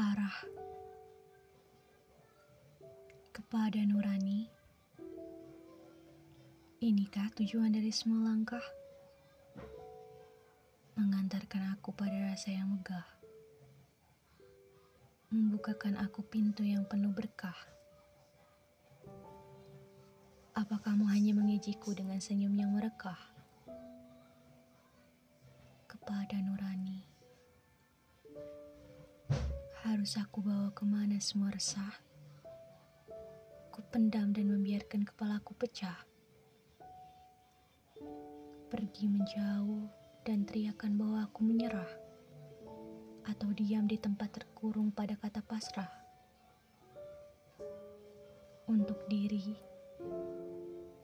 arah kepada Nurani. Inikah tujuan dari semua langkah? Mengantarkan aku pada rasa yang megah. Membukakan aku pintu yang penuh berkah. Apa kamu hanya mengejiku dengan senyum yang merekah? Kepada Nurani. Harus aku bawa ke mana semua resah? Ku pendam dan membiarkan kepalaku pecah. Pergi menjauh dan teriakan bahwa aku menyerah. Atau diam di tempat terkurung pada kata pasrah. Untuk diri,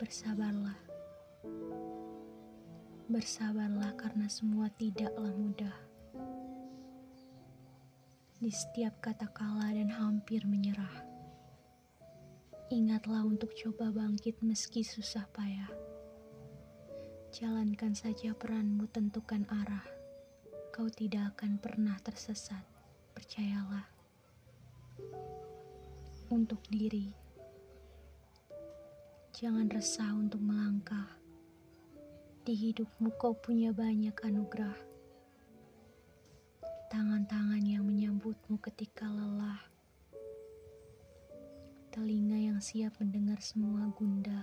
bersabarlah. Bersabarlah karena semua tidaklah mudah di setiap kata kalah dan hampir menyerah. Ingatlah untuk coba bangkit meski susah payah. Jalankan saja peranmu tentukan arah. Kau tidak akan pernah tersesat, percayalah. Untuk diri, jangan resah untuk melangkah. Di hidupmu kau punya banyak anugerah tangan-tangan menyambutmu ketika lelah, telinga yang siap mendengar semua gundah.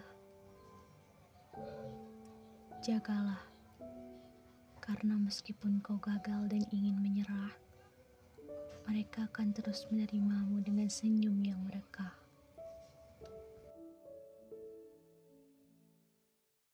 Jagalah, karena meskipun kau gagal dan ingin menyerah, mereka akan terus menerimamu dengan senyum yang merekah.